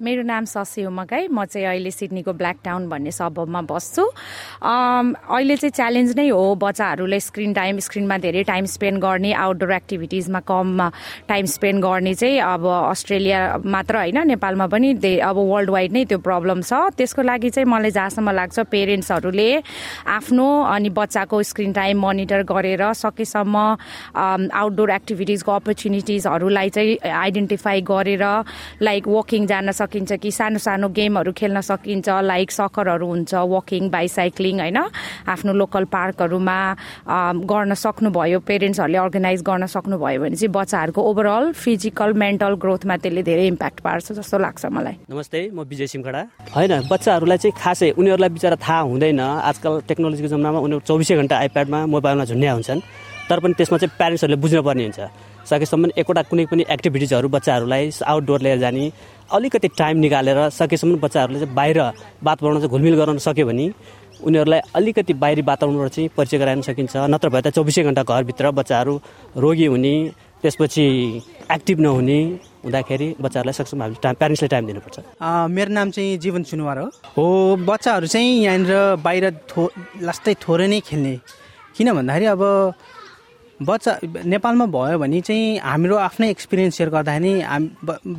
मेरो नाम ससी उमगाई म चाहिँ अहिले सिडनीको ब्ल्याक टाउन भन्ने सबमा बस्छु। अहिले चाहिँ च्यालेन्ज नै हो बच्चाहरूले स्क्रिन टाइम स्क्रिनमा धेरै टाइम स्पेन्ड गर्ने आउटडोर एक्टिभिटिजमा कम टाइम स्पेन्ड गर्ने चाहिँ अब अस्ट्रेलिया मात्र होइन नेपालमा पनि अब वर्ल्ड वाइड नै त्यो प्रब्लम छ। त्यसको लागि चाहिँ मलाई जहाँसम्म लाग्छ पेरेन्ट्सहरूले आफ्नो अनि बच्चाको स्क्रिन टाइम मोनिटर गरेर सकेसम्म आउटडोर एक्टिभिटिजको अपर्च्युनिटिजहरूलाई चाहिँ आइडेन्टिफाई गरेर लाइक वकिङ जान सकिन्छ कि सानो सानो गेमहरू खेल्न सकिन्छ लाइक सकरहरू हुन्छ वकिङ बाइसाइक्लिङ होइन? आफ्नो लोकल पार्कहरूमा गर्न सक्नुभयो पेरेन्ट्सहरूले अर्गनाइज गर्न सक्नुभयो भने चाहिँ बच्चाहरूको ओभरअल फिजिकल मेन्टल ग्रोथमा त्यसले धेरै इम्प्याक्ट पार्छ जस्तो लाग्छ मलाई। नमस्ते म विजय सिमखडा होइन बच्चाहरूलाई चाहिँ खासै उनीहरूलाई बिचरा थाहा हुँदैन। आजकल टेक्नोलोजीको जमानामा उनीहरू चौबिसै घन्टा आइप्याडमा मोबाइलमा झुन्ड्या हुन्छन्। तर पनि त्यसमा चाहिँ प्यारेन्ट्सहरूले बुझ्नुपर्ने हुन्छ। सकेसम्म एकवटा कुनै पनि एक्टिभिटिजहरू बच्चाहरूलाई आउटडोर लिएर जाने अलिकति टाइम निकालेर सकेसम्म बच्चाहरूले चाहिँ बाहिर वातावरण चाहिँ घुलमिल गराउन सक्यो भने उनीहरूलाई अलिकति बाहिरी वातावरणबाट चाहिँ परिचय गराउन सकिन्छ। नत्र भए त चौबिसै घन्टा घरभित्र बच्चाहरू रोगी हुने त्यसपछि एक्टिभ नहुने हुँदाखेरि बच्चाहरूलाई सकेसम्म हामीले टाइम प्यारेन्ट्सले टाइम दिनुपर्छ। मेरो नाम चाहिँ जीवन सुनवार हो। हो बच्चाहरू चाहिँ यहाँनिर बाहिर थो लास्टै थोरै नै खेल्ने। किन भन्दाखेरि अब बच्चा नेपालमा भयो भने चाहिँ हाम्रो आफ्नै एक्सपिरियन्स सेयर गर्दाखेरि हाम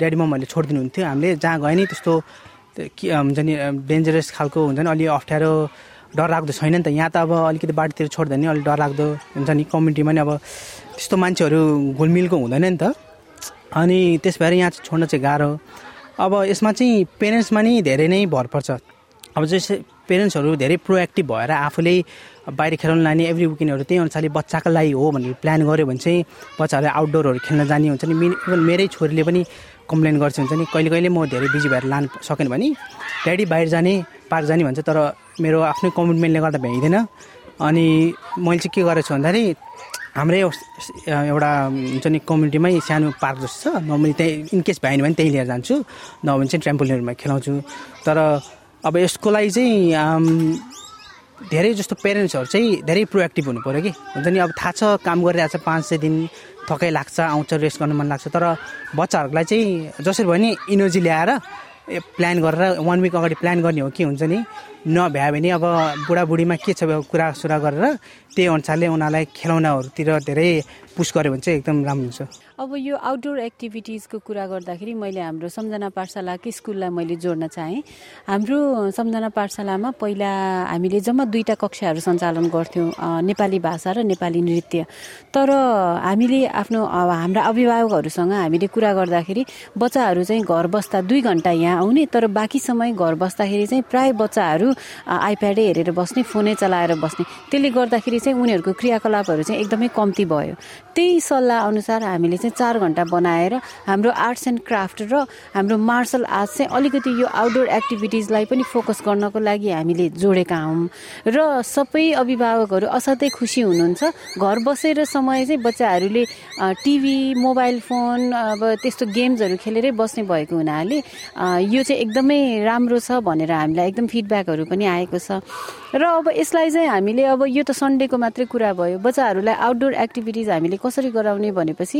ड्याडी मम्मीहरूले छोडिदिनुहुन्थ्यो। हामीले जहाँ गयो नि त्यस्तो के हुन्छ नि डेन्जरस खालको हुन्छ नि अलि अप्ठ्यारो डर लाग्दो छैन नि त। यहाँ त अब अलिकति बाटोतिर छोड्दा नि अलिक डर लाग्दो हुन्छ नि कम्युनिटीमा नि अब त्यस्तो मान्छेहरू घुलमिलको हुँदैन नि त। अनि त्यस भएर यहाँ चाहिँ छोड्न चाहिँ गाह्रो। अब यसमा चाहिँ पेरेन्ट्समा नि धेरै नै भर पर्छ। अब जस्तै पेरेन्ट्सहरू धेरै प्रोएक्टिभ भएर आफूले बाहिर खेलाउनु लाने एभ्री विकेन्डहरू त्यही अनुसारले बच्चाको लागि हो भनेर प्लान गऱ्यो भने चाहिँ बच्चाहरूले आउटडोरहरू खेल्न जाने हुन्छ नि। इभन मेरै छोरीले पनि कम्प्लेन गर्छ हुन्छ नि। कहिले कहिले म धेरै बिजी भएर लानु सकेन भने ड्याडी बाहिर जाने पार्क जाने भन्छ तर मेरो आफ्नै कमिटमेन्टले गर्दा भ्याइँदैन। अनि मैले चाहिँ के गरेको छु भन्दाखेरि हाम्रै एउटा हुन्छ नि कम्युनिटीमै सानो पार्क जस्तो छ। नर्मली त्यहीँ इनकेस भएन भने त्यहीँ लिएर जान्छु। नभए चाहिँ ट्रेम्पोलिनहरूमा खेलाउँछु। तर अब यसको लागि चाहिँ धेरै जस्तो पेरेन्ट्सहरू चाहिँ धेरै प्रोएक्टिभ हुनु पऱ्यो कि। हुन्छ नि अब थाहा छ काम गरिरहेको छ पाँच सय दिन थकै लाग्छ आउँछ रेस्ट गर्नु मन लाग्छ तर बच्चाहरूलाई चाहिँ जसरी भयो नि इनर्जी ल्याएर प्लान गरेर वान विक अगाडि प्लान गर्ने हो कि हुन्छ नि? नभ्यायो भने अब बुढाबुढीमा के छ कुरा सुरा गरेर त्यही अनुसारले उनीहरूलाई खेलाउनाहरूतिर धेरै पुस गऱ्यो भने चाहिँ एकदम राम्रो हुन्छ। अब यो आउटडोर एक्टिभिटिजको कुरा गर्दाखेरि मैले हाम्रो सम्झना पाठशालाकै स्कुललाई मैले जोड्न चाहेँ। हाम्रो सम्झना पाठशालामा पहिला हामीले जम्मा दुईवटा कक्षाहरू सञ्चालन गर्थ्यौँ नेपाली भाषा र नेपाली नृत्य। तर हामीले आफ्नो हाम्रा अभिभावकहरूसँग हामीले कुरा गर्दाखेरि बच्चाहरू चाहिँ घर बस्दा दुई घन्टा यहाँ आउने तर बाँकी समय घर बस्दाखेरि चाहिँ प्राय बच्चाहरू आइप्याडै हेरेर बस्ने फोनै चलाएर बस्ने। त्यसले गर्दाखेरि चाहिँ उनीहरूको क्रियाकलापहरू चाहिँ एकदमै कम्ती भयो। त्यही सल्लाह अनुसार हामीले चाहिँ चार घन्टा बनाएर हाम्रो आर्ट्स एन्ड क्राफ्ट र हाम्रो मार्सल आर्ट्स चाहिँ अलिकति यो आउटडोर एक्टिभिटिजलाई पनि फोकस गर्नको लागि हामीले जोडेका हौँ। र सबै अभिभावकहरू असाध्यै खुसी हुनुहुन्छ। घर बसेर समय चाहिँ बच्चाहरूले टिभी मोबाइल फोन अब त्यस्तो गेम्सहरू खेलेरै बस्ने भएको हुनाले यो चाहिँ एकदमै राम्रो छ भनेर हामीलाई एकदम फिडब्याकहरू पनि आएको छ। र अब यसलाई चाहिँ हामीले अब यो त सन्डेको मात्रै कुरा भयो। बच्चाहरूलाई आउटडोर एक्टिभिटिज हामीले कसरी गराउने भनेपछि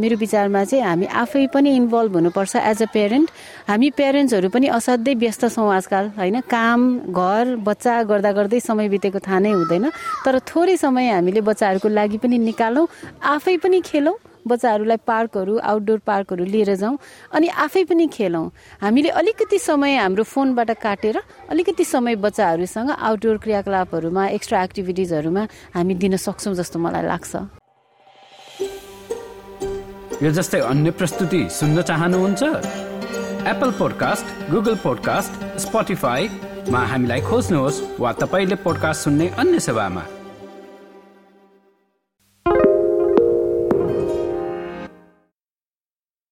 मेरो विचारमा चाहिँ हामी आफै पनि इन्भल्भ हुनुपर्छ एज अ पेरेन्ट हामी पेरेन्ट्सहरू पनि असाध्यै व्यस्त छौँ आजकल होइन? काम घर बच्चा गर्दा गर्दै समय बितेको थाहा नै हुँदैन। तर थोरै समय हामीले बच्चाहरूको लागि पनि निकालौँ आफै पनि खेलौँ। बच्चाहरूलाई पार्कहरू आउटडोर पार्कहरू लिएर जाउँ अनि आफै पनि खेलौँ। हामीले अलिकति समय हाम्रो फोनबाट काटेर अलिकति समय बच्चाहरूसँग आउटडोर क्रियाकलापहरूमा एक्स्ट्रा एक्टिभिटिजहरूमा हामी दिन सक्छौँ जस्तो मलाई लाग्छ। यो जस्तै अन्य प्रस्तुति सुन्न चाहनुहुन्छ? एप्पल पोडकास्ट गुगल पोडकास्ट स्पोटिफाईमा हामीलाई खोज्नुहोस् वा तपाईँले पोडकास्ट सुन्ने अन्य सेवामा।